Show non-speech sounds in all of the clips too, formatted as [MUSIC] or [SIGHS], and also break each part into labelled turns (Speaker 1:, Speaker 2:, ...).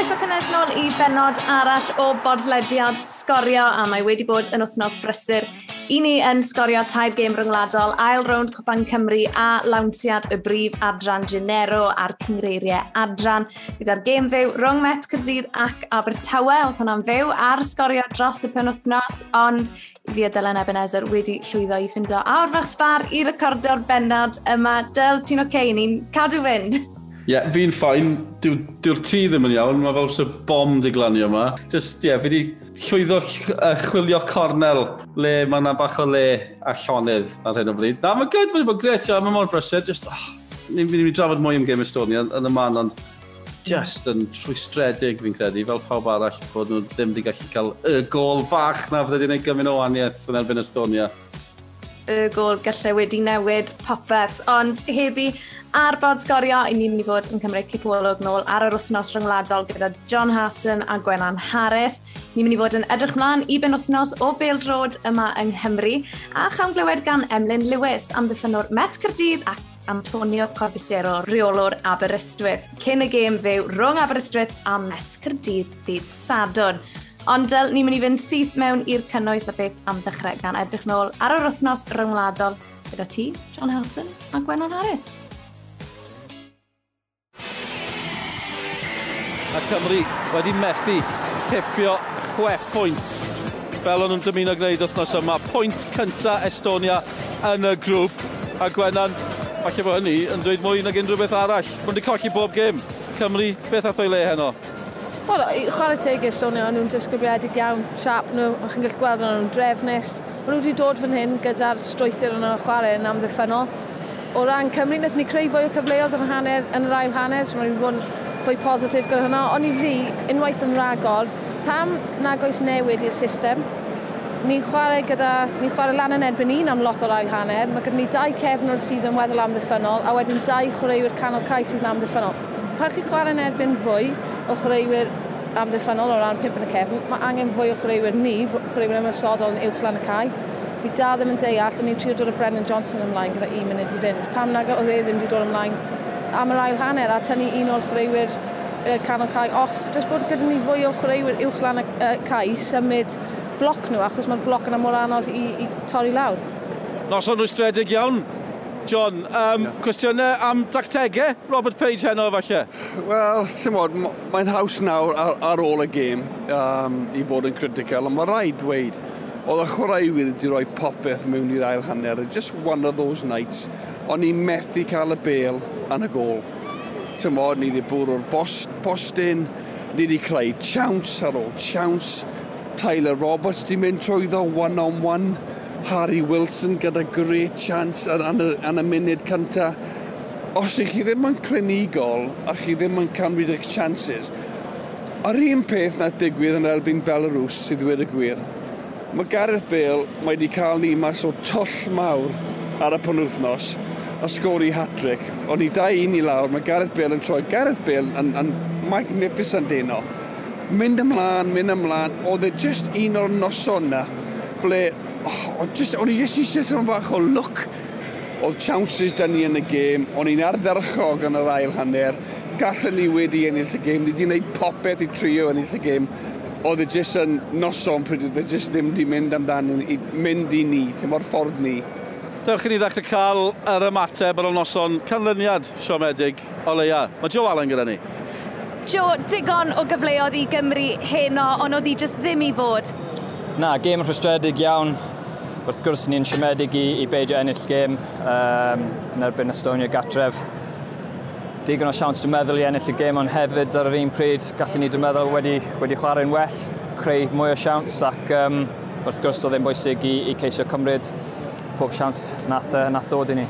Speaker 1: Croeso cynesnol i benod arall o bodlediad sgorio a mae wedi bod yn wythnos brysur. I ni yn sgorio tair gêm ryngwladol, ail rownd Cwpan Cymru a lawnsiad y brif adran Genero a'r cyngreiriau adran. Gyda'r gêm fyw rhwng Met Cyrdydd ac Abertawe, oedd hwnna'n fyw ar sgorio dros y penwthnos, ond fi a Dylan Ebenezer wedi llwyddo i ffindo awr fach sbar i recordio'r benod yma. Dyl, ti'n oce? Okay? Ni'n cadw fynd.
Speaker 2: Ie, yeah, fi'n ffain. Dyw'r dyw tŷ ddim yn iawn. Mae fel sy'n bom di glanio yma. Just, ie, yeah, fi di llwyddo uh, chwilio cornel le mae yna bach o le a llonydd ar hyn o bryd. Na, mae'n gyd, mae'n bod gret, ia, mae mor brysur. Just, oh, ni'n mynd i drafod mwy am Game Estonia yn y man, ond just yn rhwystredig fi'n credu, fel pawb arall, bod nhw ddim wedi gallu cael y gol fach na fydde di'n ei gymryd o waniaeth yn erbyn Estonia
Speaker 1: y gol gallai wedi newid popeth. Ond heddi ar bod sgorio, i ni'n mynd i fod yn cymryd cipolwg nôl ar yr wythnos rhyngwladol gyda John Hatton a Gwenan Harris. Ni'n mynd i fod yn edrych mlaen i ben wythnos o Bale Drod yma yng Nghymru a chawn glywed gan Emlyn Lewis am ddiffynwr Met Cyrdydd ac Antonio Corbisero, reolwr Aberystwyth, cyn y gêm fyw rhwng Aberystwyth a Met Cyrdydd dydd Sadwrn. Ond dyl, ni'n mynd i fynd syth mewn i'r cynnwys a beth am ddechrau gan edrych nôl ar yr wythnos rhyngwladol gyda ti, John Helton a Gwennon Harris.
Speaker 2: A Cymru wedi methu tipio chwech pwynt fel o'n nhw'n dymuno gwneud wythnos yma. Pwynt cynta Estonia yn y grŵp. A Gwennan, falle bod hynny yn dweud mwy nag unrhyw beth arall. Mae'n wedi colli bob gêm. Cymru, beth ath o'i le heno?
Speaker 3: Wel, i chwarae teg i'r sôn nhw'n disgybliedig iawn, siap nhw, a chi'n gallu gweld nhw'n drefnus. Mae nhw wedi dod fan hyn gyda'r strwythyr yn y chwarae yn amddiffynol. O ran Cymru, nath ni creu fwy o cyfleoedd yn, hanner, yn yr ail hanner, so mae mae'n bod yn fwy positif gyda hynna. Ond i fi, unwaith yn ragor, pam nag oes newid i'r system, ni'n chwarae gyda, ni'n chwarae lan yn erbyn un am lot o'r ail hanner, mae gyda ni dau cefnwr sydd yn weddol amddiffynol, a wedyn dau chwaraewyr canol cais sydd yn amddiffynol. Pa chi chwarae yn erbyn fwy, o chwaraewyr amddiffynol o ran pimp yn y cefn, mae angen fwy o chwaraewyr ni, chwaraewyr ymwysodol yn uwch lan y cae. Fi da ddim yn deall, o'n i'n trio dod o Brennan Johnson ymlaen gyda un munud i fynd. Pam nag oedd e ddim wedi dod ymlaen am yr ail hanner a tynnu un o'r chwaraewyr uh, canol cae off. Jyst bod gyda ni fwy o chwaraewyr uwch lan y uh, cae symud bloc nhw, achos mae'r bloc yna mor anodd i, i torri lawr.
Speaker 2: Noson rwystredig iawn, John, um, yeah. cwestiynau am dactegau Robert Page heno falle?
Speaker 4: Wel, sy'n bod, mae'n haws nawr ar, ar ôl y gêm um, i bod yn critical, ond mae rhaid dweud, oedd y chwaraewyr wedi rhoi popeth mewn i'r ail hanner, just one of those nights, ond ni methu cael y bel yn y gol. Ti'n bod, ni wedi bwrw'r bost, postyn, ni wedi creu chance ar ôl chance, Tyler Roberts wedi mynd trwy ddo one-on-one, -on -one Harry Wilson gyda great chance ar, an, an y munud cynta. Os ych chi ddim yn clinigol a chi ddim yn canwyd eich chances, yr un peth na digwydd yn elbyn Belarus sydd wedi gwir. Mae Gareth Bale mae wedi cael ni mas o toll mawr ar y penwthnos a sgori hat-trick. O'n i da un i lawr, mae Gareth Bale yn troi. Gareth Bale yn, yn magnificent eno. Mynd ymlaen, mynd ymlaen, oedd e just un o'r noson na ble oh, just, o'n i jyst eisiau sôn bach o look. Oedd chances dyn ni yn y gêm, o'n i'n ardderchog yn yr ail hanner, gallen ni wedi ennill y gêm, ni wedi gwneud popeth i trio ennill y gêm, oedd e jyst yn noson pryd oedd e jyst ddim wedi mynd amdano i mynd i ni, Ti'n mor ffordd ni.
Speaker 2: Dewch i ni ddechrau cael yr ymateb ar y noson canlyniad siomedig o leia. Mae Joe Allen gyda ni.
Speaker 1: Joe, digon o gyfleoedd i Gymru heno, ond oedd hi jyst ddim i fod.
Speaker 5: Na, gêm yn rhwystredig iawn. Wrth gwrs, ni'n siomedig i, i beidio ennill gêm um, yn erbyn Estonia gatref. Digon o siawns dwi'n meddwl i ennill y gêm, ond hefyd ar yr un pryd, gallwn ni dwi'n meddwl wedi, wedi chwarae'n well, creu mwy o siawns ac um, wrth gwrs oedd e'n bwysig i, i ceisio cymryd pob siawns nath, nath ddod i ni.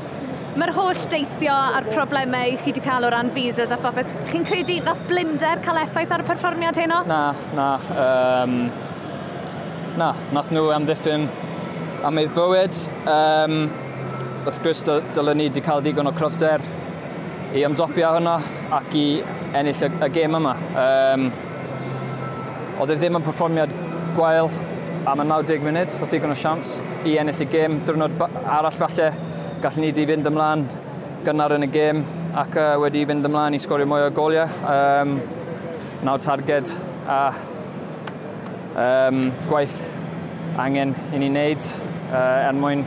Speaker 1: Mae'r holl deithio a'r problemau chi wedi cael o ran visas a phopeth, chi'n credu nath blinder cael effaith ar y perfformiad heno?
Speaker 5: Na, na. Um, na, nath nhw amddiffyn am ei bywyd, Um, wrth gwrs, dylen ni wedi cael digon o cryfder i ymdopio hwnna ac i ennill y, y gêm yma. Um, oedd e ddim yn perfformiad gwael am y 90 munud, oedd digon o siams i ennill y gêm. Dyrnod arall falle, gallwn ni wedi fynd ymlaen gynnar yn y gêm ac uh, wedi fynd ymlaen i sgorio mwy o goliau. Um, naw targed a um, gwaith angen i ni wneud uh, er mwyn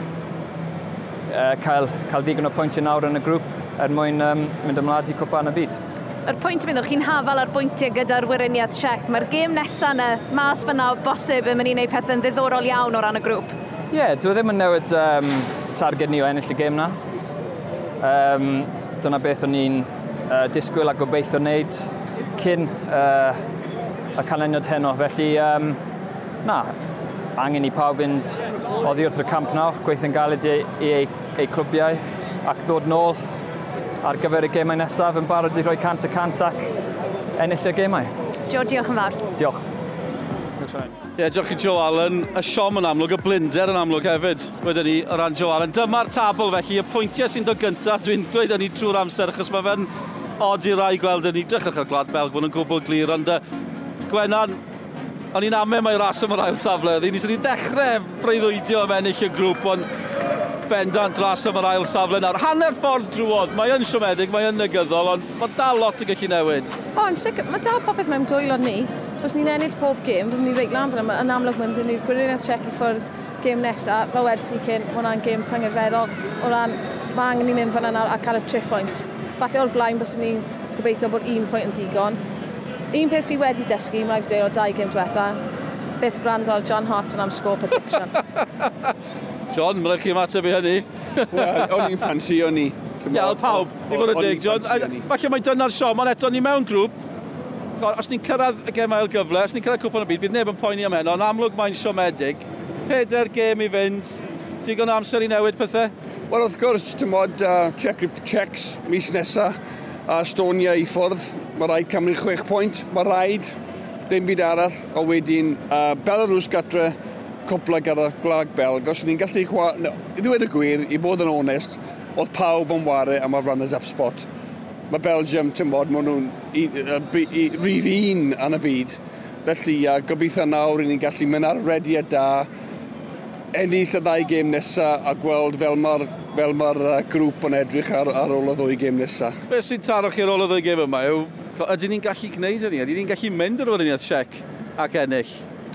Speaker 5: uh, cael, cael ddigon o pwyntiau nawr yn y grŵp er mwyn um, mynd ymlaen i cwpa yn y byd.
Speaker 1: Yr pwynt yn mynd o'ch chi'n hafal ar bwyntiau gyda'r wiriniad siec. Mae'r gêm nesaf yna mas fyna o bosib yn mynd i wneud pethau'n ddiddorol iawn o ran y grŵp.
Speaker 5: Ie, yeah, dwi ddim yn newid um, targed ni o ennill y gêm na. Um, dyna beth o'n i'n uh, disgwyl a gobeithio wneud cyn uh, y canlyniad heno. Felly, um, na, angen i pawb fynd oddi wrth y camp nawr, gweithio'n galed i, i eu, eu clwbiau ac ddod nôl ar gyfer y gemau nesaf yn barod i roi cant y cant ac ennill y gemau.
Speaker 1: Jo, diolch yn fawr.
Speaker 5: Diolch.
Speaker 2: Ie, yeah, diolch i Joe Allen. Y siom yn amlwg, y blinder yn amlwg hefyd. Wedyn ni, o ran Joe Allen. Dyma'r tabl felly, y pwyntiau sy'n dod gyntaf. Dwi'n dweud yn ni trwy'r amser, achos mae fe'n odi rai gweld yn ni. Drychwch ar Gwlad Belg, bod yn gwbl glir, ond Gwenan, o'n i'n amau mae ras am yr ail safle. Ddi ni sy'n dechrau breuddwydio am ennill y grŵp, ond bendant ras am yr ail safle nawr. Hanner ffordd drwodd, mae yn siomedig, mae yn negyddol, ond mae dal lot i gallu newid.
Speaker 3: O, yn sicr, mae dal popeth mewn dwylo ni. Os ni'n ennill pob gêm, fyddwn ni'n reit lan fyna, yn amlwg mynd, ni'n gwirionedd check i ffwrdd gêm nesaf, fel wedi si cyn, hwnna'n gêm tangerfeddol, o ran mae angen i mynd fyna yna a cael y tri phwynt. Falle o'r blaen bys ni'n gobeithio bod un pwynt yn digon, Un peth fi wedi dysgu, mae'n rhaid i dweud o dau gym diwetha, beth gwrando ar John Horton am score prediction. [LAUGHS]
Speaker 2: John, mae'n chi ymateb i hynny.
Speaker 4: Wel, o'n i'n ffansi, o'n i.
Speaker 2: Iawn, pawb, i fod yn dig, John. Falle mae dyna'r siom, ond eto ni mewn grŵp. Os ni'n cyrraedd y gemail gyfle, os ni'n cyrraedd cwpan o byd, bydd neb yn poeni am hyn, ond amlwg mae'n siomedig. Peder gêm i fynd, digon amser i newid pethau?
Speaker 4: Wel, wrth gwrs, ti'n ond uh, check, checks mis nesaf, a Estonia i ffwrdd. Mae rhaid Cymru 6 pwynt. Mae rhaid ddim byd arall. o wedyn uh, Belarus gatre cwpla gyda gwlag Belg. Os ni'n gallu chwa... No, I ddweud y gwir, i bod yn onest, oedd pawb yn ware am y runners-up spot. Mae Belgium, ti'n bod, maen nhw'n rhif un yn y byd. Felly, uh, gobeithio nawr i ni'n gallu mynd ar rediau da, ennill y ddau gêm nesaf a gweld fel mae'r fel mae'r uh, grŵp yn edrych ar, ar ôl y ddwy gêm nesaf.
Speaker 2: Be sy'n taro chi ar ôl y ddwy gêm yma yw, ydy ni'n gallu gwneud hynny? Ydy ni'n gallu mynd ar ôl olyniad siec ac ennill?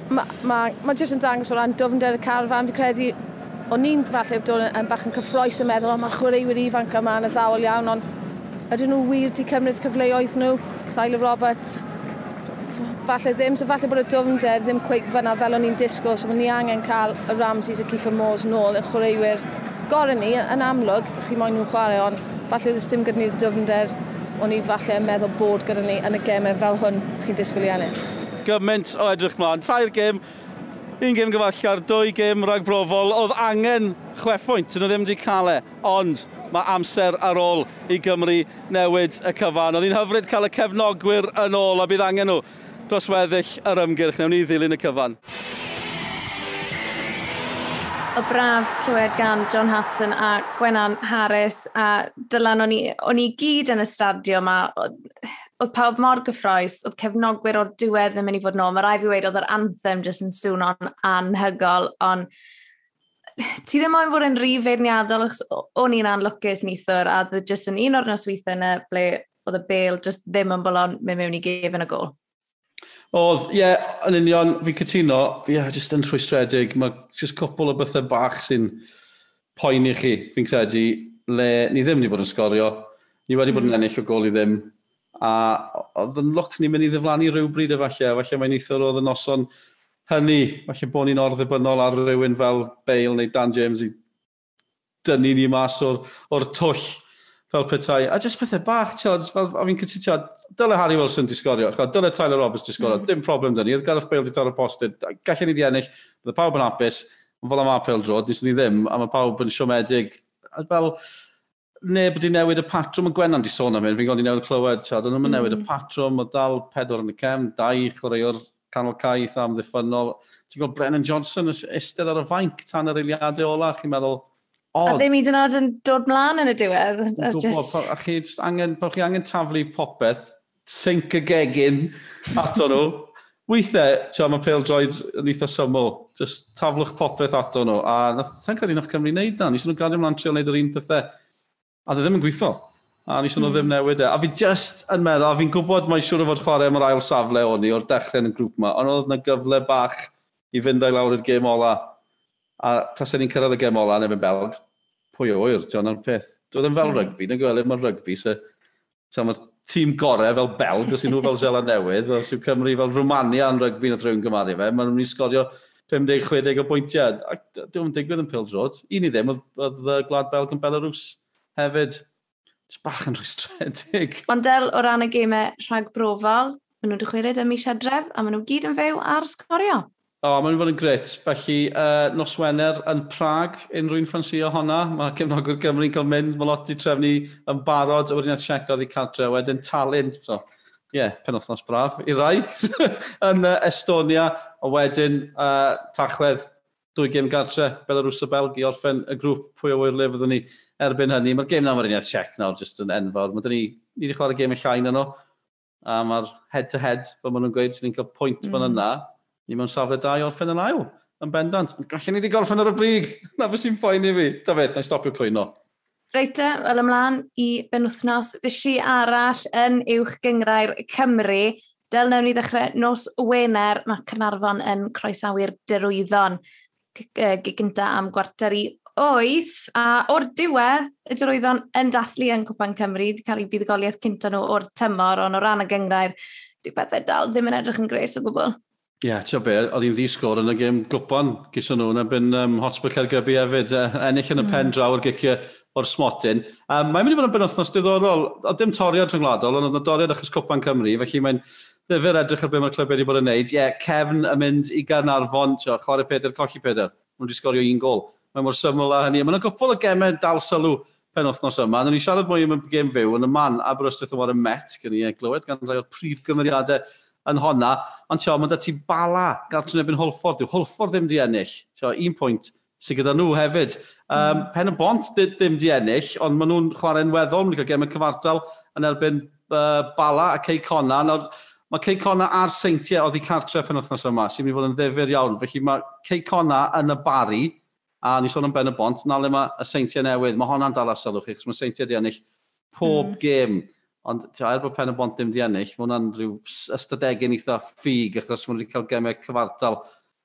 Speaker 3: Mae ma, ma jyst yn dangos o ran dofnder y carfan, fi credu o'n i'n falle dod yn bach yn cyffroes yn meddwl, o mae'r chwaraewyr ifanc yma yn y ddawel iawn, ond ydyn nhw wir wedi cymryd cyfleoedd nhw? Tyler Roberts, falle ddim, so falle bod y dofnder ddim cweig fyna fel o'n i'n disgwyl, so ni angen cael y Ramses a Ciffa Moores nôl y chwaraewyr gorau ni, yn amlwg, chi moyn nhw'n chwarae, ond falle ddim dim gyda ni'r dyfnder o'n i falle yn meddwl bod gyda ni yn y gemau fel hwn chi'n disgwyl i ennill.
Speaker 2: Gymaint o edrych mlaen, tair gêm, un gêm gyfallar, dwy gêm ragbrofol, oedd angen chweffwynt, dyn nhw ddim wedi cael e, ond mae amser ar ôl i Gymru newid y cyfan. Oedd hi'n hyfryd cael y cefnogwyr yn ôl a bydd angen nhw dros weddill yr ymgyrch. Newn ni ddilyn y cyfan.
Speaker 1: O braf clywed gan John Hatton a Gwenan Harris a dylan o'n i, o'n i gyd yn y stadio yma. Oedd pawb mor gyffroes, oedd cefnogwyr o'r diwedd yn mynd i fod nôl. Mae rai fi wedi oedd yr anthem jyst yn swno'n anhygol, ond ti ddim ond fod yn rhi feirniadol, o'n i'n anlwcus nithwr, a oedd jyst yn un o'r nosweithiau yna ble oedd y bel jyst ddim yn bolon mynd mewn i gefn y gol.
Speaker 2: Oedd, ie, yeah, yn union, fi'n cytuno, fi yeah, jyst yn rhwystredig, mae jyst cwpl o bethau bach sy'n poeni chi, fi'n credu, le ni ddim wedi bod yn sgorio, ni wedi bod yn mm. ennill o gol i ddim, a oedd yn loc ni'n mynd i ddiflannu rhywbryd efallai, efallai mae'n eithaf oedd y noson hynny, efallai bod ni'n orddibynnol ar rhywun fel Bale neu Dan James i dynnu ni mas o'r, or twll fel petai. A just pethau bach, tiod, fel, a fi'n cytu, tiod, dyle Harry Wilson di sgorio, dyle Tyler Roberts di sgorio, mm. dim problem dyn ni, oedd Gareth Bale di tar y postyd, gallai ni di ennill, oedd pawb yn hapus, ond fel am apel drod, nes ni ddim, a mae pawb yn siomedig. A fel, neb wedi newid y patrwm y Gwennan di sôn am hyn, fi'n gweld i newid clywed, tiod, ond nhw'n mm. newid y mm. patrwm, o dal pedwar yn y cem, dau chwaraewr canol caeth am ddiffynol. Ti'n gweld Brennan Johnson eistedd ar y fainc tan yr eiliadau ola, chi'n meddwl,
Speaker 1: odd. A ddim i yn yn dod mlaen yn y diwedd.
Speaker 2: Just... A chi angen, bod chi angen taflu popeth, sync y gegin [LAUGHS] ato nhw. Weithiau, ti'n mae pale droid yn eitha syml. Just taflwch popeth ato nhw. A nath, sa'n credu nath Cymru wneud na. Nes nhw'n gario mlaen trio wneud yr un pethau. A dwi ddim yn gweithio. A nes nhw ddim hmm. newid e. A fi just yn meddwl, a fi'n gwybod mae'n siŵr o fod chwarae am yr ail safle o'n i o'r dechrau yn y grŵp yma. Ond oedd yna gyfle bach i fynd o'i lawr i'r gêm ola A tas ni'n cyrraedd y gem ola neu yn Belg, pwy o oer, ti'n o'n peth. Doedd yn fel mm. rygbi, dwi'n gweld mae'r rygbi, so, so mae'r tîm gorau fel Belg, os yw nhw fel Zela Newydd, os yw Cymru fel Rwmania yn rygbi na rhywun gymaru fe, maen nhw'n sgorio 50-60 o bwyntiau. Ac dwi'n digwydd yn pildrod. Un i ddim, oedd y Gwlad Belg yn Belarus hefyd. Jyst bach yn rhwystredig. [LAUGHS]
Speaker 1: Ond del o ran y gemau rhag brofol, maen nhw'n dychwelyd ym mis adref, a maen nhw gyd yn fyw ar sgorio.
Speaker 2: O, mae'n fod yn gret. Felly, uh, nos Wener yn Prag, unrhyw'n ffansio honna. Mae cefnogwr Gymru'n cael mynd, mae lot i trefnu yn barod, a wedyn yn siacodd i cartre, wedyn Talyn, So, ie, yeah, penwthnos braf i rai [LAUGHS] yn uh, Estonia, a wedyn uh, tachwedd dwy gym gartre, Belarus a Belgi, orffen y grŵp pwy o wirlyf fyddwn ni erbyn hynny. Mae'r gêm nawr yn uniaeth siec nawr, jyst yn enfawr. Mae ni, ni wedi chwarae gêm y llain yno, a mae'r head-to-head, fel maen nhw'n gweud, sy'n ni'n cael pwynt mm. fan yna ni mewn safle da i orffen yn ail. Yn bendant. Gallen ni wedi gorffen ar y brig. [LAUGHS] Na fe sy'n ffain i fi. Ta fe, na i stopio cwyno.
Speaker 1: Reit, wel ymlaen i benwthnos fysi arall yn uwch gyngrair Cymru. Del newn ni ddechrau nos Wener, mae Cynarfon yn croesawu'r dirwyddon gynta am gwarter i oeth, a o'r diwedd, y dirwyddon yn dathlu yn Cwpan Cymru, wedi cael ei buddigoliaeth cynta nhw o'r tymor, ond o ran y gyngrair, dyw bethau dal ddim yn edrych yn gres o gwbl.
Speaker 2: Ie, yeah, ti'n be, oedd hi'n ddisgwr yn y gêm gwpan gysa nhw, na byn um, Hotspur Cergybi hefyd, uh, ennill yn y hmm. pen draw o'r gicio o'r smotyn. Um, mae'n mynd i fod yn benwthnos diddorol, a dim toriad rhyngwladol, ond oedd yna doriad achos Cwpan Cymru, felly mae'n ddifur edrych ar beth mae'r clybau wedi bod yn neud. Ie, yeah, Cefn yn mynd i Garnarfon, tio, chwarae Peder, colli Peder. Mae'n wedi sgorio un gol. Mae'n mor syml a hynny. Mae'n gwbl o gemau dal sylw penwthnos yma. Nwn ni siarad mwy am y gêm fyw yn y man Aberystwyth yn war y Met, gen i glywed gan rai o'r prif gymeriadau yn honna, ond tio, mae'n dati bala gael trwy'n ebyn Holford. Yw Holford ddim di ennill. Tio, un pwynt sy'n gyda nhw hefyd. Um, Pen y Bont ddim di ennill, ond maen nhw'n chwarae'n weddol, maen cael gem y cyfartal yn erbyn uh, Bala a Cei Conna. Nawr, mae Cei Conna a'r seintiau oedd i cartref yn wythnos yma, sy'n mynd i fod yn ddifur iawn. Felly mae Cei Conna yn y bari, a ni sôn am Ben y Bont, na le mae y seintiau newydd. Mae honna'n dal a sylwch chi, chos mae seintiau di ennill pob mm. gêm Ond ti'n er bod pen y bont ddim di ennill, mae hwnna'n rhyw ystadegyn eitha ffug achos mae wedi cael gemau e cyfartal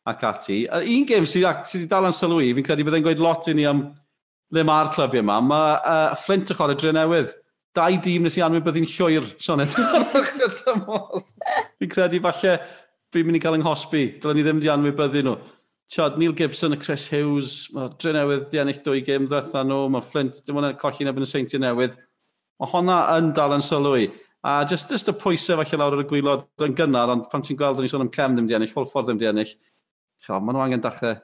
Speaker 2: ac ati. A un gêm sydd wedi dal yn sylwi, fi'n credu byddai'n gweud lot i ni am le mae'r clybiau yma. Mae uh, Flint yn chwarae dre newydd. Dau dîm nes i anwybyddu'n llwyr, Sionet. [LAUGHS] fi'n credu falle fi'n mynd i cael yng nghosbi. Dylen ni ddim di anwybyddu nhw. Tiod, Neil Gibson a Chris Hughes, mae dre newydd di ennill dwy gêm ddwetha nhw, mae Flint, dim ond colli neb yn y seintiau newydd Mae honna yn dal yn sylw i. A just, just y pwysau falle lawr ar y gwylod yn gynnar, ond pan ti'n gweld, ni sôn am cem ddim di ennill, holl ddim di ennill. Maen nhw angen dechrau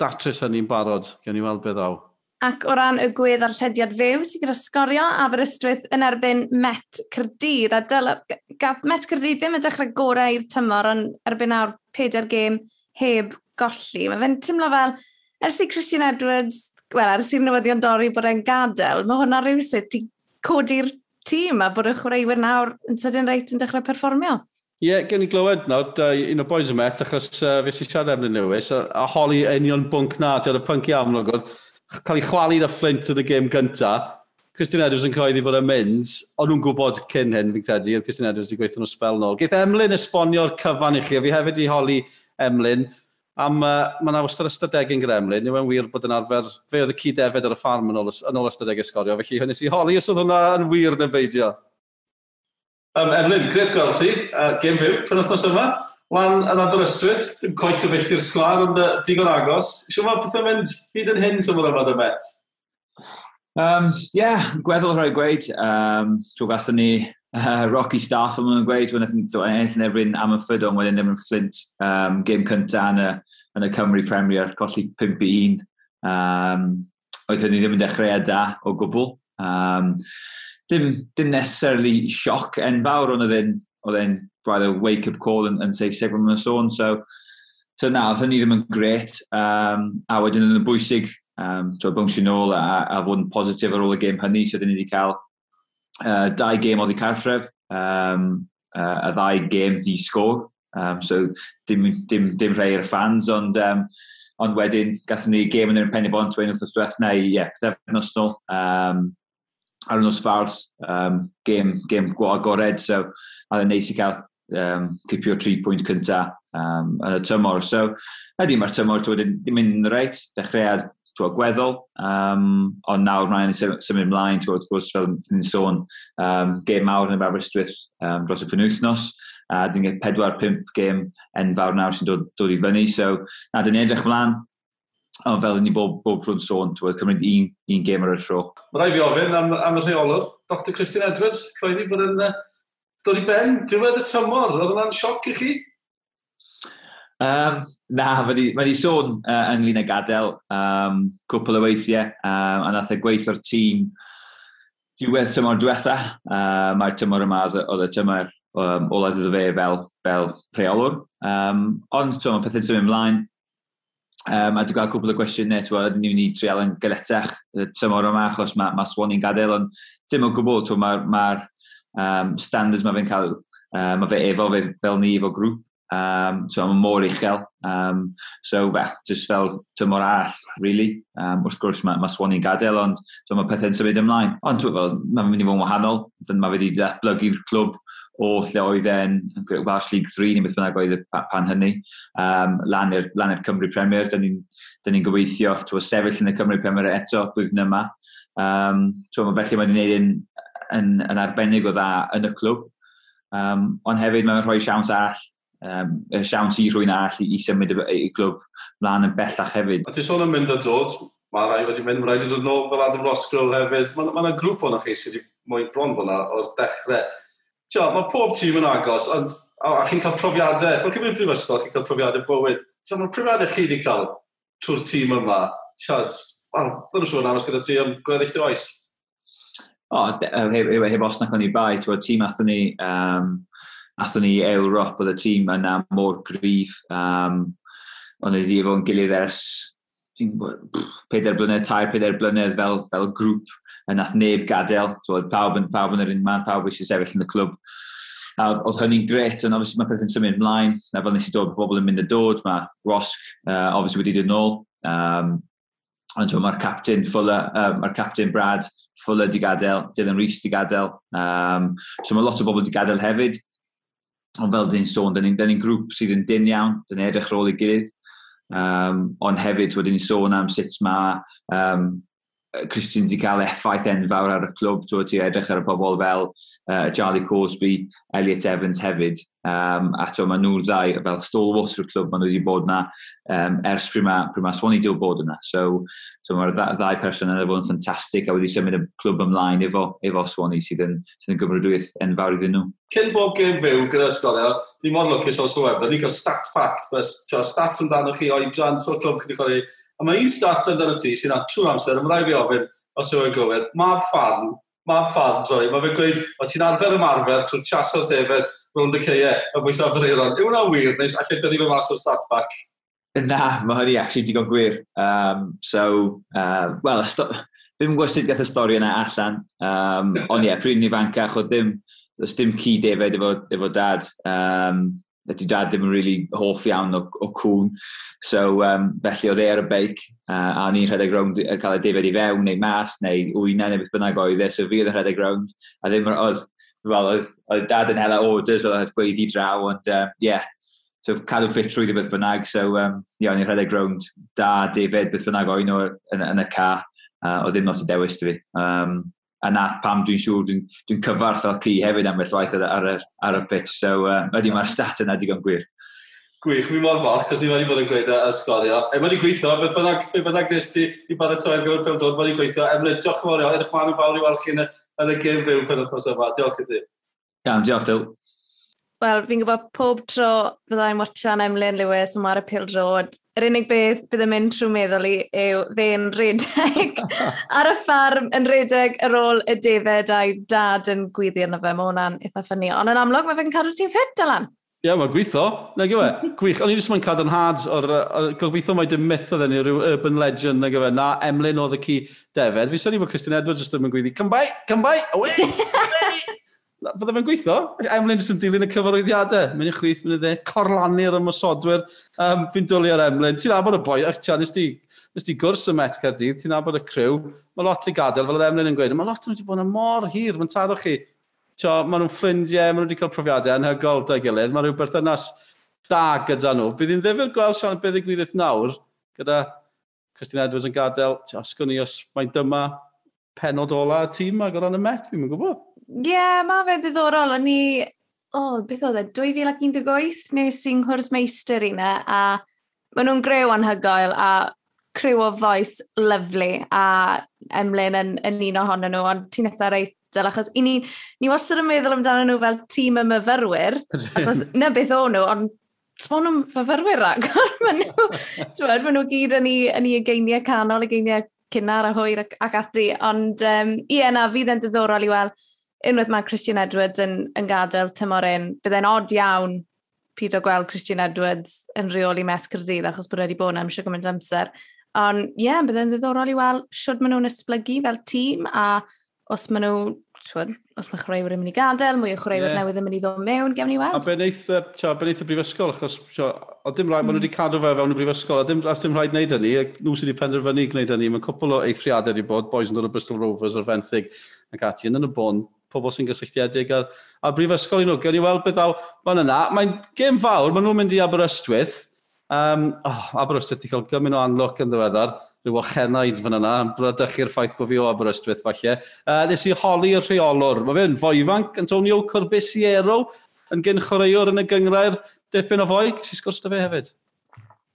Speaker 2: datrys hynny'n barod, gen i weld beth ddaw.
Speaker 1: Ac o ran y gwedd ar llediad fyw, sy'n gyda sgorio Aberystwyth yn erbyn Met Cyrdydd. A dyl, gaf Met Cyrdydd ddim yn dechrau gorau i'r tymor, ond erbyn awr peder gêm heb golli. Mae fe'n tymlo fel, ers i Christian Edwards, wel, ers i'r newyddion dorri bod e'n gadael, mae hwnna rhywsyd di codi'r tîm a bod y chwaraewyr nawr yn sydyn reit yn dechrau perfformio.
Speaker 2: Ie, yeah, gen i glywed nawr, un o boys y met, achos uh, fes i siarad am Lewis, a, a holi union bwnc na, ti oedd y pwnc i amlwg, oedd cael ei chwalu da Flint yn y gêm gynta. Christian Edwards yn coeddi fod yn mynd, ond nhw'n gwybod cyn hyn, fi'n credu, oedd Christian Edwards wedi gweithio nhw spel nôl. Geith Emlyn esbonio'r cyfan i chi, a fi hefyd i holi Emlyn, Am, uh, mae yna wastad ystadegyn gremlin, yw e'n wir bod yn arfer, fe oedd y cyd-efed ar y ffarm yn ôl, yn ôl ystadeg ysgorio, felly hynny i holi os oedd hwnna yn wir yn beidio. Um, Emlyn, gred gweld ti, uh, Game fyw, pan wythnos yma, lan yn Aberystwyth, dim coet o felltir sglar, ond uh, digon agos. Siw mae pethau mynd hyd yn hyn tymor yma dy met?
Speaker 6: Um, yeah, gweddol rhaid gweud. Um, Trwy gathon ni uh, rocky start o'n nhw'n gweud, wnaeth yn erbyn am y ffydon, wedyn ddim yn Flint um, game cynta yn y, yn y Cymru Premier, colli 5-1. Um, oedd hynny ddim yn dechrau a da o gwbl. Um, dim, dim necessarily sioc enfawr ond oedd e'n oedd e'n braidd o wake-up call yn, yn Saesneg yn y sôn. So, so na, oedd hynny ddim yn gret. Um, a wedyn yn y bwysig, um, so bwnsio nôl a, a fod yn positif ar ôl y game hynny, so dyn ni wedi cael uh, dau gêm oedd i cartref, um, uh, a ddau gêm di sgôr. Um, so dim, dim, dim rhai i'r fans, ond, um, ond wedyn gathom ni gêm yn yr penny bont wein wrth ystweth neu, ie, yeah, pethau nosnol. Um, ar y nos fawrth, um, gêm, gêm agored, so a dda neis i cael um, cipio tri pwynt cynta um, yn y tymor. So, ydy, mae'r tymor wedi mynd yn reit, dechreuad twa, gweddol, um, ond nawr mae'n symud ymlaen, twa, wrth fel ni'n sôn, um, gêm mawr yn y Aberystwyth um, dros y penwythnos, a dyn ni'n pedwar pimp gêm enfawr nawr sy'n dod, dod i fyny, so na, dyn ni edrych ymlaen, ond fel ni bob, bob rhwng sôn, twa, cymryd un, un gêm ar y tro.
Speaker 2: Mae rai fi ofyn am, am y rheolwr, Dr Christian Edwards, croeddi bod yn uh, dod i ben, diwedd y tymor, oedd hwnna'n sioc i chi?
Speaker 6: Um, na, mae di sôn uh, ynglyn â gadael um, cwpl o weithiau, um, a nath y gweithio'r tîm diwedd tymor diwetha. Uh, Mae'r tymor yma oedd y tymor um, ola iddo fe fel, fel preolwr. Um, ond twa, mae pethau'n symud ymlaen. Um, a dwi'n gael cwpl o gwestiynau, twa, ni'n mynd i trial yn galetach y tymor yma, achos mae ma Swan i'n gadael, ond dim o gwbl, mae'r ma, ma um, standards mae fe'n cael, uh, mae fe efo fe fel ni, efo grŵp, Um, so mae mor uchel. Um, so fe, just fel tymor all, really. Um, wrth gwrs mae, mae Swan i'n gadael, ond so mae pethau'n symud ymlaen. Ond fel, mae'n mynd i fod yn wahanol. Dyna mae wedi datblygu'r clwb o lle oedd e'n Welsh League 3 neu beth bynnag oedd pan hynny. Um, lan i'r Cymru Premier, dyn ni'n ni, gobeithio to sefyll yn y Cymru Premier eto blwyddyn yma. Um, so felly mae'n gwneud yn, yn, yn, arbennig o dda yn y clwb. Um, ond hefyd mae'n rhoi siawns all um, y siawns i rhywun all i, i symud y, y glwb mlaen yn bellach hefyd.
Speaker 2: A ti sôn am mynd a dod, mae rai wedi mynd, mae rai wedi dod nôl fel Adam Rosgrove hefyd. Mae yna ma grŵp o'n chi sydd wedi mwyn bron fel o'r dechrau. Tio, mae pob tîm yn agos, ond a, a chi'n cael profiadau, bod chi'n mynd brifysgol, chi'n cael profiadau bywyd. Tio, mae'r profiadau chi wedi cael trwy'r tîm yma. Tio, dyna siwr yn aros gyda ti am gweddill oes.
Speaker 6: O, oh, heb, heb, heb os nac o'n i bai, tîm athyn ni um, athyn ni Ewrop oedd y tîm yna mor gryf. Um, ond wedi efo'n gilydd ers peder blynedd, tair peder blynedd fel, fel grŵp a nath neb gadael. So, pawb yn, pawb yn yr un man, pawb eisiau sefyll yn y clwb. A oedd hynny'n gret, ond obviously mae pethau'n symud ymlaen. A fel nes i dod, bobl yn mynd y dod, mae Rosg uh, obviously wedi dod yn ôl. Um, ond mae'r captain Fuller, um, mae'r captain Brad Fuller di gadael, Dylan Rees di gadael. Um, so mae lot o bobl di gadael hefyd ond fel dyn sôn, dyn ni'n ni grŵp sydd yn dyn iawn, dyn ni'n edrych rôl i gilydd. Um, ond hefyd wedyn ni'n sôn am sut mae um, Christian wedi cael effaith enfawr ar y clwb. ti'n ti edrych ar y pobl fel uh, Charlie Cosby, Elliot Evans hefyd. Um, a to, mae nhw'r ddau, fel stalwart o'r clwb, maen nhw wedi bod yna um, ers prima, prima Swan i dil bod yna. So, so mae'r ddau person yna fod yn ffantastig a wedi symud y clwb ymlaen efo, efo Swan i sydd yn, sydd yn gymrydwyth enfawr iddyn nhw.
Speaker 2: Cyn bob gêm fyw gyda ysgolion, ni mor lwcus o sylwedd, ni gael stat pack, stats amdano chi oedran, so'r clwb chi'n chwarae. A mae un stat amdano ti sy'n trwy'r amser, ymlaen fi ofyn, os yw'n gywir, Mark ffarn Mae'n ffan, droi, Mae fe'n gweud, o ti'n arfer ymarfer trwy chas o'r defed rwy'n dy ceie y bwys a'r fyreiron. Yw hwnna'n wir, neu allai dynnu fe mas o'r stat back?
Speaker 6: Na, mae hynny actually digon gwir. Um, so, uh, well, ddim yn gwybod sut gath y stori yna allan. Um, [LAUGHS] ond ie, yeah, pryd ni ifancach, o dim, does dim ci defed efo, efo dad. Um, ydy dad ddim yn really hoff iawn o, o cwn. So, um, felly oedd e ar y beic, uh, a ni'n rhedeg rownd a cael ei defyd i fewn, neu mas, neu wyna, neu beth bynnag oedd e. So, fi oedd yn rhedeg rownd, a ddim oedd, well, oedd, oedd dad yn hela orders, oedd e gweud i draw, ond, uh, yeah, so cadw ffit trwy ddibeth bynnag. So, um, yeah, o'n i'n rhedeg rownd da, David, beth bynnag oedd nhw yn, yn, y ca, Uh, oedd ddim not o dewis dy fi. Um, yna pam dwi'n siŵr dwi'n dwi cyfarth o'r ci hefyd am beth waith ar, ar, ar, y pitch. So, uh, ydy mae'r stat yna digon gwir.
Speaker 2: Gwych, mi mor falch, cos ni wedi bod yn gweud y a sgorio. E, mae'n i gweithio, beth bynnag, beth bynnag nes ti i baratoi ar gyfer pel dod, mae'n i gweithio. Emlyn, diolch yn fawr iawn, edrych mlaen i bawr i warchu yn y gym fyw pen wythnos yma. Diolch i ti.
Speaker 6: Iawn, diolch, Dyl.
Speaker 1: Wel, fi'n gwybod pob tro byddai'n watchan Emlyn Lewis yn y Pil drod, yr unig beth bydd yn mynd trwy meddwl i yw fe'n redeg [LAUGHS] ar y ffarm yn redeg ar ôl y defed a'i dad yn gwyddi arno fe. Mae hwnna'n eitha ffynnu. Ond yn amlwg mae fe'n cadw ti'n ffit, Dylan?
Speaker 2: Ie, yeah, mae'n gweithio. Na gyfe, [LAUGHS] gwych. O'n i jyst mae'n cadarnhad o'r... Gobeithio mae dim myth oedd ni, rhyw urban legend, na gyfe. Na, Emlyn oedd y ci defed. Fi sy'n ni bod Christian Edwards jyst yn mynd gweiddi, come by, come by, away! [LAUGHS] Fydde fe'n gweithio? Emlyn jyst yn dilyn y cyfarwyddiadau. Mynd i chwith, mynd i dde. Corlannu'r ymwysodwyr. Um, fi'n dwlu ar Emlyn. Ti'n abod y boi, Ach, tia, nes ti, nes ti gwrs y Met Cardydd, ti'n abod y criw. Mae lot i gadael, fel oedd Emlyn yn gweud. Mae lot yn wedi bod yn mor hir, mae'n taro chi. Tio, maen nhw'n ffrindiau, mae nhw wedi cael profiadau anhygol da gilydd. Mae rhyw berthynas da gyda nhw. Bydd hi'n ddefnydd gweld sian beth ddigwyddith nawr gyda Christian Edwards yn gadael. Tio, asgwn ni os mae'n dyma penod ola y tîm ag o ran y Met, fi'n gwybod.
Speaker 1: Ie, yeah, mae fe ddiddorol. O'n i, o, oh, beth oedd e, 2018 nes i'n hwrs meistr una, a maen nhw'n grew anhygoel, a crew o voice lyflu, a Emlyn yn, yn un ohonyn nhw, ond ti'n eitha reit dal, achos i ni, ni wastad yn meddwl amdano nhw fel tîm y myfyrwyr, achos na beth o'n nhw, ond Tmon nhw'n fyfyrwyr rag, [LAUGHS] maen nhw, tmon, maen nhw gyd yn ei, yn ei geiniau canol, y geiniau cynnar a hwyr ac, ac ati, ond um, ie, na, fydd yn ddiddorol i weld unwaith mae Christian Edwards yn, yn gadael tymor un, byddai'n od iawn pyd o gweld Christian Edwards yn rheoli mes Cyrdydd achos bod wedi bod am siw gymaint amser. Ond ie, yeah, byddai'n ddiddorol i weld siwr maen nhw'n esblygu fel tîm a os maen nhw, twyd, os mae chreuwyr yn mynd i gadael, mwy o chreuwyr yeah. newydd yn mynd i ddod mewn, gefn ni weld.
Speaker 2: A be eitha, tja, ben eitha brifysgol, achos tja, o dim rhaid, mm. maen nhw wedi cadw fe fewn y brifysgol, a dim, as dim rhaid wneud hynny, nhw sydd wedi penderfynu gwneud hynny, mae'n cwpl o eithriadau wedi bod, boys yn dod o Bristol Rovers o'r fenthyg ac ati, yn yn y bôn, pobl sy'n gysylltiedig ar, ar brifysgol i nhw. Gewn ni weld beth aw, fan yna. Mae'n gêm fawr, maen nhw'n mynd i Aberystwyth. Um, oh, Aberystwyth i cael gymryd o anlwc yn ddiweddar rhyw ochenaid fan yna, bradychu'r ffaith bod fi o Aberystwyth falle. Uh, nes i holi'r rheolwr, mae fe'n fwy ifanc, Antonio Corbisiero, yn gyn chwaraewr yn y gyngrair, dipyn o fwy, sy'n sgwrs da fe hefyd.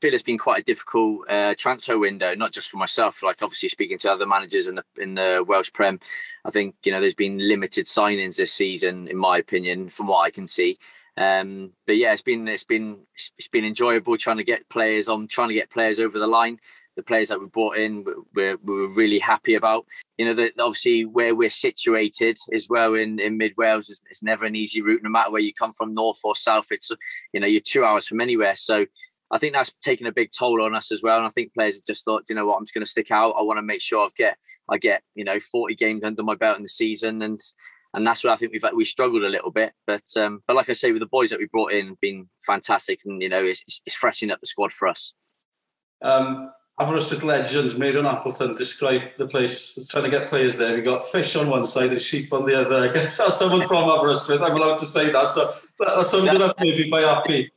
Speaker 7: Feel it's been quite a difficult uh, transfer window, not just for myself. Like obviously speaking to other managers in the in the Welsh Prem, I think you know there's been limited signings this season, in my opinion, from what I can see. Um, but yeah, it's been it's been it's been enjoyable trying to get players on, trying to get players over the line. The players that we brought in, we're, we're really happy about. You know, that obviously where we're situated as well in, in mid Wales it's never an easy route, no matter where you come from, north or south. It's you know you're two hours from anywhere, so I think that's taken a big toll on us as well. And I think players have just thought, you know what, I'm just going to stick out. I want to make sure I get, I get, you know, 40 games under my belt in the season, and and that's where I think we've we struggled a little bit. But um, but like I say, with the boys that we brought in, been fantastic, and you know, it's, it's freshening up the squad for us.
Speaker 2: Um, legends, Made Marion Appleton, describe the place as trying to get players there. We got fish on one side and sheep on the other. [LAUGHS] I guess as someone from Aberystwyth, I'm allowed to say that. So that sums it up maybe by happy.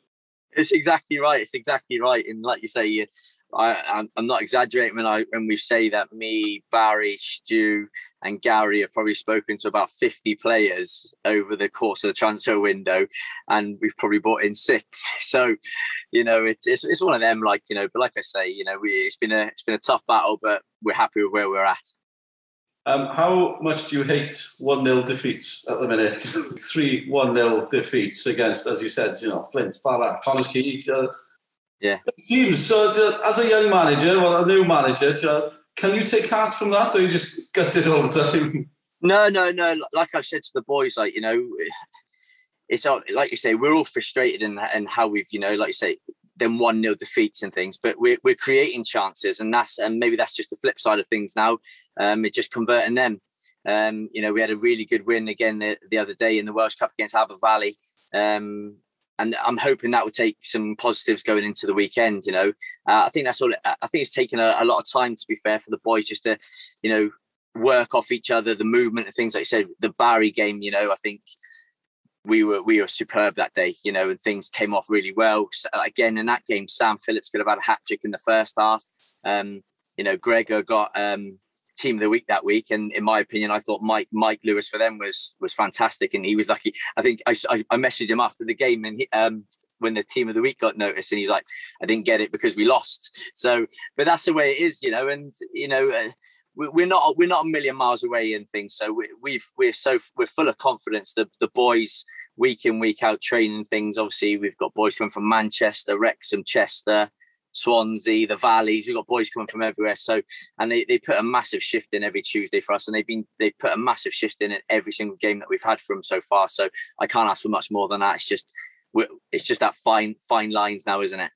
Speaker 7: It's exactly right. It's exactly right. And like you say, I, am not exaggerating when I when we say that me, Barry, Stu, and Gary have probably spoken to about 50 players over the course of the transfer window, and we've probably brought in six. [LAUGHS] So, you know, it's it's, it's one of them. Like you know, but like I say, you know, we, it's been a it's been a tough battle, but we're happy with where we're at.
Speaker 2: Um, how much do you hate 1 0 defeats at the minute? [LAUGHS] Three 1 0 defeats against, as you said, you know, Flint, Bala, Connors Key. Uh,
Speaker 7: yeah.
Speaker 2: Teams. So, uh, as a young manager, well, a new manager, uh, can you take heart from that or you just gut it all the time? [LAUGHS]
Speaker 7: No, no, no. Like I said to the boys, like, you know, [SIGHS] it's like you say, we're all frustrated in, in how we've, you know, like you say, them one nil defeats and things, but we're we're creating chances, and that's and maybe that's just the flip side of things now. Um, it's just converting them. Um, you know, we had a really good win again the, the other day in the Welsh Cup against Aber Valley. Um, and I'm hoping that will take some positives going into the weekend. You know, uh, I think that's all. I think it's taken a, a, lot of time to be fair for the boys just to, you know, work off each other, the movement and things like I said. The Barry game, you know, I think we were we were superb that day, you know, and things came off really well. So again, in that game, Sam Phillips could have had a hat trick in the first half. Um, you know, Gregor got um, team of the week that week, and in my opinion, I thought Mike Mike Lewis for them was was fantastic, and he was lucky. I think I, I, messaged him after the game, and he, um, when the team of the week got noticed, and he's like, I didn't get it because we lost. So, but that's the way it is, you know, and you know. Uh, we're not we're not a million miles away in things. So we, we've we're so we're full of confidence. The the boys week in week out training things. Obviously, we've got boys coming from Manchester, Wrexham, Chester, Swansea, the Valleys. We've got boys coming from everywhere. So and they, they put a massive shift in every Tuesday for us, and they've been they put a massive shift in in every single game that we've had from so far. So I can't ask for much more than that. It's just it's just that fine fine lines now, isn't it?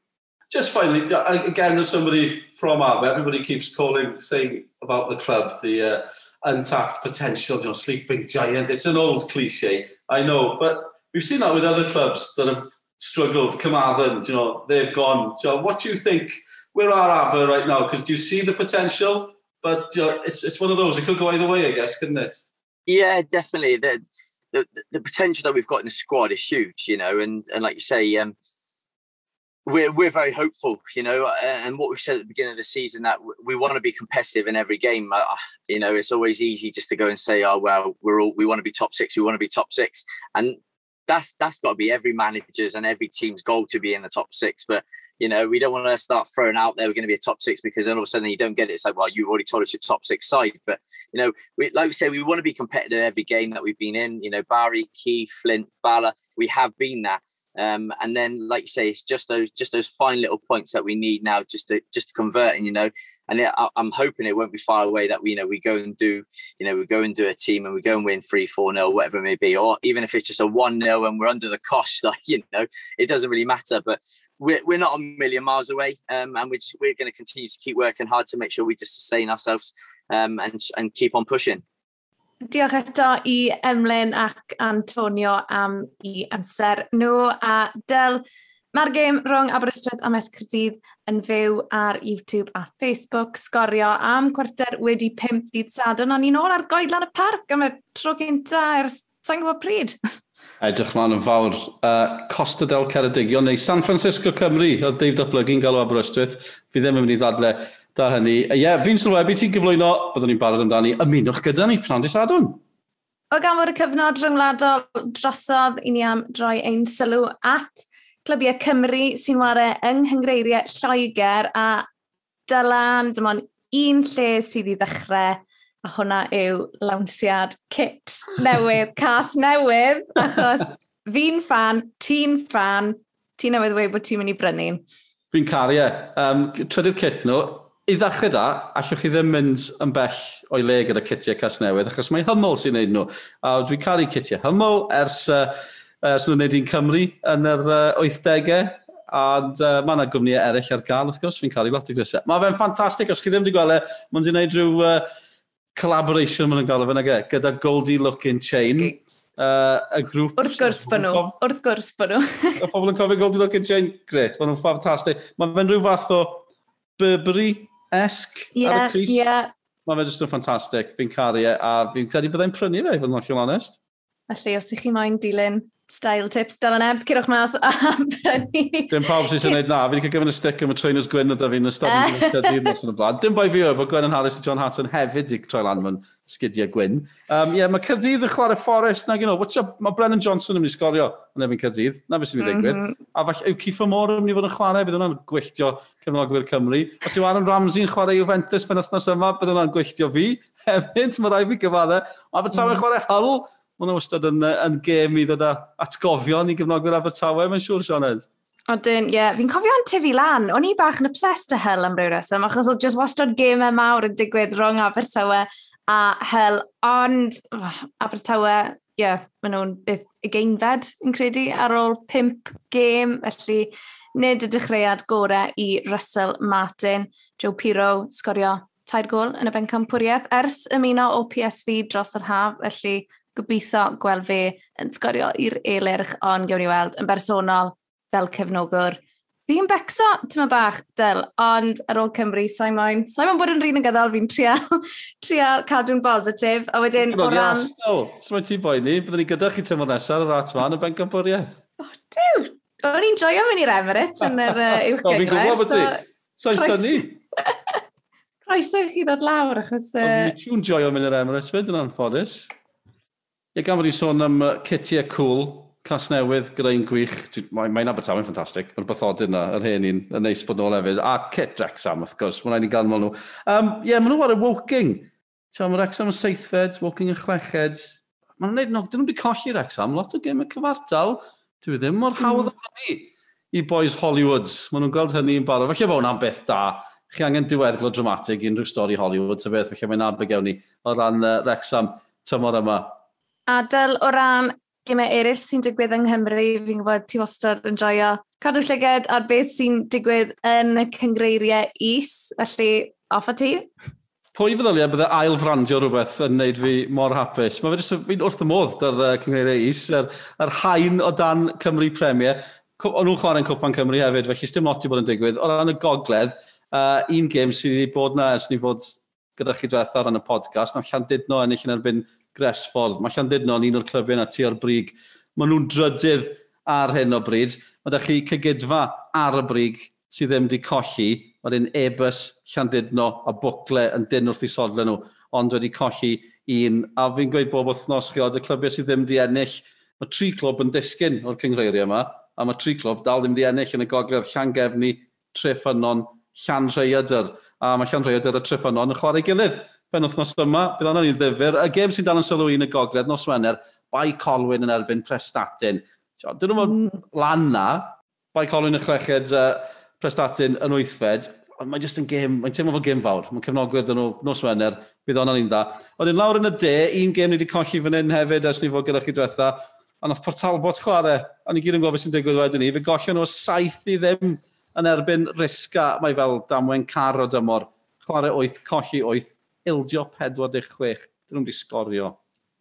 Speaker 2: Just finally, uh, again, as somebody from Arb, everybody keeps calling, saying about the club, the uh, untapped potential, you know, sleeping giant. It's an old cliche, I know, but we've seen that with other clubs that have struggled. Come Carmarthen, you know, they've gone. Know, what do you think where are Aber right now? Because do you see the potential? But you know, it's, it's one of those, it could go either way, I guess, couldn't it?
Speaker 7: Yeah, definitely. The, the, the potential that we've got in the squad is huge, you know, and, and like you say, um, we're we're very hopeful, you know, and what we said at the beginning of the season that we want to be competitive in every game. Uh, you know, it's always easy just to go and say, "Oh well, we're all we want to be top six, we want to be top six. and that's that's got to be every manager's and every team's goal to be in the top six. But you know, we don't want to start throwing out there we're going to be a top six because then all of a sudden you don't get it. It's like, well, you've already told us your top six side. But you know, we, like we say, we want to be competitive in every game that we've been in. You know, Barry, Key, Flint, Bala, we have been that. Um, and then, like you say, it's just those just those fine little points that we need now, just to just to convert. And you know, and it, I, am hoping it won't be far away that we, you know, we go and do, you know, we go and do a team and we go and win three, four nil, whatever it may be, or even if it's just a one nil and we're under the cost, [LAUGHS] like you know, it doesn't really matter. But we're we're not a million miles away, um, and we're just, we're going to continue to keep working hard to make sure we just sustain ourselves um, and and keep on pushing.
Speaker 1: Diolch eto i Emlyn ac Antonio am i amser nhw a Del. Mae'r gêm rhwng Aberystwyth a Met Cyrdydd yn fyw ar YouTube a Facebook sgorio am cwarter wedi 5 dydd sadwn. O'n i'n ôl ar goedlan y parc am y tro gynta ers sa'n gwybod pryd.
Speaker 2: Edrych mlaen yn fawr. Uh, Costa del Ceredigion neu San Francisco Cymru, oedd Dave Doblygu'n galw Aberystwyth. Fi ddim yn mynd i ddadle Da hynny. Ie, yeah, fi'n sylwebu ti'n gyflwyno, byddwn ni'n barod amdani, ymunwch gyda ni, Prandis Adwn.
Speaker 1: O gan fod y cyfnod rhyngwladol drosodd i ni am droi ein sylw at Clybiau Cymru sy'n wario yng Nghyngreiriau Lloegr a dylan, dim ond un lle sydd i ddechrau a hwnna yw lawnsiad kit newydd, cas newydd, achos fi'n fan, ti'n fan, ti'n newydd wedi bod ti'n mynd i brynu.
Speaker 2: Fi'n cario. Um, e. trydydd kit nhw, I ddechrau da, allwch chi ddim mynd yn bell o'i le gyda citiau cas newydd, achos mae hymol sy'n neud nhw. A dwi'n caru citiau hymol ers, uh, ers nhw'n neud i'n Cymru yn yr uh, 80au. A uh, mae yna gwmnïau eraill ar gael, wrth gwrs, fi'n caru lot o grisau. Mae fe'n ffantastig, os chi ddim wedi gweld e, mae'n wedi gwneud rhyw uh, collaboration maen gael o fe, nage, gyda Goldie Looking Chain. Okay. Uh, y grŵp...
Speaker 1: Wrth gwrs bod nhw, wrth gwrs bod nhw. [LAUGHS]
Speaker 2: y pobl yn cofio Goldie Looking Chain, gret, mae nhw'n ffantastig. Mae fe'n rhyw fath o Burberry esg yeah, ar y Cris. Yeah. Mae fe jyst yn ffantastig. Fi'n caru e, a fi'n credu byddai'n prynu fe, i fod yn ollol onest.
Speaker 1: Felly, os ydych chi moyn dilyn style tips Dylan Ebs, cyrwch mas [LAUGHS] a brynu.
Speaker 2: Dim pawb sy'n gwneud na, fi wedi cael gyfyn y stick am y trainers Gwyn o fi yn [LAUGHS] ystod yn ystod mas yn y blaen. Dim bai fi o, bod Gwen yn Harris a John Hatton hefyd i troi lan mewn sgidiau Gwyn. Um, yeah, mae Cyrdydd yn chwarae Forest, na gyno, you know, mae Brennan Johnson yn mynd i sgorio yn efin Cyrdydd, na beth sy'n mynd i ddigwydd. Mm -hmm. A falle yw Cifo Mor yn mynd i fod yn chwarae, bydd hwnna'n gwylltio cefnogwyr Cymru. Os yw Aaron Ramsey yn chwarae Juventus pen wythnos yma, bydd hwnna'n gwylltio fi [LAUGHS] hefyd, mae rai fi gyfaddau. Mae Abertawe mm. chwarae Hull, Mae nhw wastad yn, yn gêm i ddod â atgofion i gyfnogwyr Abertawe, mae'n siŵr, Sioned.
Speaker 1: Odyn, ie. Yeah. Fi'n cofio yn tyfu lan. O'n i bach yn obsessed â hel am ryw reswm, achos oedd just wastad gemau mawr yn digwydd rhwng Abertawe a hel. Ond oh, Abertawe, ie, yeah, maen nhw'n beth ugeinfed, yn credu, ar ôl pimp gêm. Felly, nid y dechreuad gorau i Russell Martin. Joe Piro sgorio tair gol yn y bencampwriaeth ers ymuno o PSV dros yr haf, felly gobeithio gweld fe yn sgorio i'r eilirch, ond gewn ni weld yn bersonol fel cefnogwr. Fi'n becso, tyma bach, Del, ond ar ôl Cymru, sa'i moyn. Sa'i moyn bod yn rhan yn gyddol, fi'n trial, [LAUGHS] trial cadw'n bositif, a wedyn o ran...
Speaker 2: Sa'n moyn ti'n boi ni, byddwn ni gyda chi tymor nesaf ar rat fan y ben gymboriaeth.
Speaker 1: O, diw! O'n i'n joio mynd i'r Emirates yn yr [LAUGHS] uh, uwch
Speaker 2: gyngor. O, fi'n gwybod bod ti. Sa'i syni. [LAUGHS]
Speaker 1: Croeso i chi ddod lawr, achos...
Speaker 2: Uh... O'n i'n joio mynd i'r Emirates, fynd yn anffodus. Ie, gan fod i'n sôn am uh, Kitty a cool, clas newydd, gyda'n gwych. Mae'n mae Abertaw yn ffantastig. Mae'r bythodyn yna, yr hen un, yn neis bod nôl hefyd. A Kit Rexham, wrth gwrs, mae'n rhaid i ganmol nhw. Ie, Um, yeah, maen nhw ar y Woking. Mae Rexham yn seithfed, Woking yn chweched. Maen nhw'n neud, no, dyn nhw'n byd colli Rexham, lot o gym y cyfartal. Dwi e ddim mor hawdd mm. hynny i boys Hollywoods. Maen nhw'n gweld hynny yn barod. Felly bod hwnna'n beth da. Chi angen diweddglo dramatig i unrhyw stori Hollywood, ta beth, felly mae'n arbyg ewn ni o ran uh, Rexham tymor yma
Speaker 1: adael o ran gymau eraill sy'n digwydd yng Nghymru. Fi'n gwybod ti wastad yn joio cadw llyged ar beth sy'n digwydd yn y cyngreiriau is. Felly, off a ti.
Speaker 2: Pwy feddyliau bydde ail frandio rhywbeth yn wneud fi mor hapus? Mae fi'n wrth y modd ar uh, cyngreiriau is, yr, yr hain o dan Cymru Premier. O'n nhw'n chwarae'n cwpan Cymru hefyd, felly dim lot i bod yn digwydd. O ran y gogledd, uh, un gêm sydd wedi bod na ers ni fod gyda chi diwethaf ar yn y podcast, na Llandudno ennill yn erbyn Gresford. Mae Llandudnon un o'r clyfiau na tu o'r brig. Maen nhw'n drydydd ar hyn o bryd. Mae da chi cygydfa ar y brig sydd ddim wedi colli. Wedyn ebys Llandudno a bwcle yn dyn wrth i sodle nhw, ond wedi colli un. A fi'n gweud bob wythnos chi chiod y clybiau sydd ddim wedi ennill. Mae tri clwb yn disgyn o'r cyngreiriau yma, a mae tri clwb dal ddim wedi ennill yn y gogledd Llangefni, Treffynon, Llanrheadr. A mae Llanrheadr a Treffynon yn chwarae gilydd pen wythnos yma. Bydd anna'n un ddifur. Y gêm sy'n dal yn sylw un y gogledd, nos Wener, Bai Colwyn yn erbyn Prestatyn. Dyn nhw'n mm. lan na, Bai Colwyn y chweched uh, Prestatyn yn wythfed. ond Mae'n just yn gêm, mae'n teimlo fel gêm fawr. Mae'n cefnogwyr dyn nhw nos Wener, bydd anna'n un dda. Ond yn lawr yn y de, un gêm ni wedi colli fan hyn hefyd, ers ni fod gyda chi diwetha. A nath Portalbot chwarae, a ni gyd yn gofio sy'n digwydd wedyn ni. Fe gollio nhw saith i ddim yn erbyn risga. Mae fel damwen car o dymor, Chwarae 8, colli 8 ildio 46. Dyn nhw'n disgorio.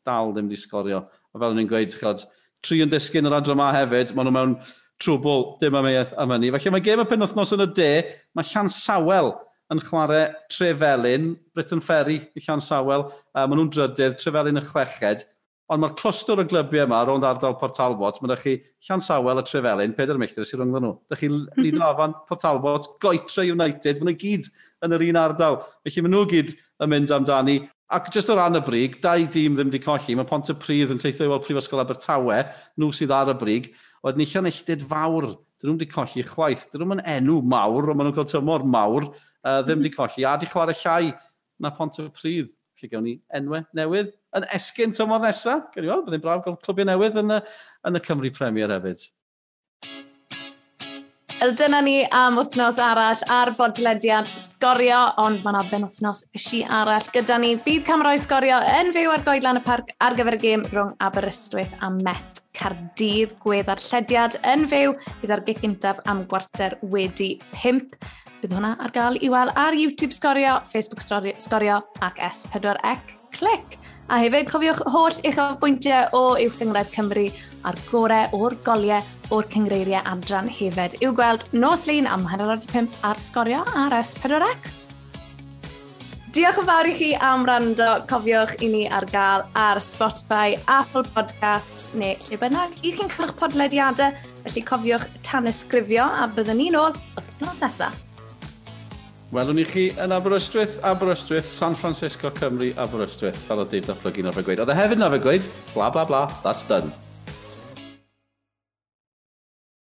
Speaker 2: Dal ddim disgorio. A fel ni'n gweud, chod, tri yn disgyn yr adro yma hefyd, maen nhw mewn trwbl, dim am eith am hynny. Felly mae gem y penwthnos yn y de, mae Llan Sawel yn chwarae Trefelin, Britain Ferry i Llan Sawel, uh, maen nhw'n drydydd, Trefelin y chweched, ond mae'r clwstwr o glybiau yma rownd ardal Port Talbot, mae chi Llan Sawel a Trefelin, peder milltir sy'n rhwngddo nhw. Da chi mhm. Lido Afan, Port Talbot, Goetre United, maen nhw gyd yn yr un ardal. Felly maen nhw gyd yn mynd amdani. Ac jyst o ran y brig, dau dîm ddim wedi colli. Mae Pont y Prydd yn teithio i weld Prifysgol Abertawe, nhw sydd ar y brig. Oedd nillio'n eilltid fawr. Dyn nhw wedi colli chwaith. Dyn nhw'n enw mawr, ond maen nhw'n cael tymor mawr. Uh, ddim mhm. wedi colli. A di chwarae llai na Pont y Pryd. Felly gawn ni enwau newydd yn esgyn tymor nesaf. Gawn ni weld, byddai'n braf gael clwbiau newydd yn y, yn y Cymru Premier hefyd.
Speaker 1: Wel, dyna ni am wythnos arall ar bodlediad sgorio, ond mae yna benwthnos si arall gyda ni. Bydd camerau sgorio yn fyw ar goedlan y parc ar gyfer y gêm rhwng Aberystwyth a Met Cardydd gwedd ar llediad yn fyw gyda'r gig gyntaf am gwarter wedi 5. Bydd hwnna ar gael i weld ar YouTube sgorio, Facebook sgorio ac S4C clic. A hefyd cofiwch holl eich bwyntiau o Uwch Gyngredd Cymru a'r gorau o'r goliau o'r cyngreiriau adran hefyd. I'w gweld nos lun am hanner 5 ar sgorio ar S4C. Diolch yn fawr i chi am rando. Cofiwch i ni ar gael ar Spotify, Apple Podcasts neu lle bynnag. I chi'n cael eich podlediadau, felly cofiwch tan ysgrifio a byddwn ni'n ôl wythnos nesaf.
Speaker 2: Welwn ni chi yn Aberystwyth, Aberystwyth, San Francisco, Cymru, Aberystwyth, fel o Dave datblygu na fe gweud. Oedd e hefyd na fe gweud, bla bla bla, that's done.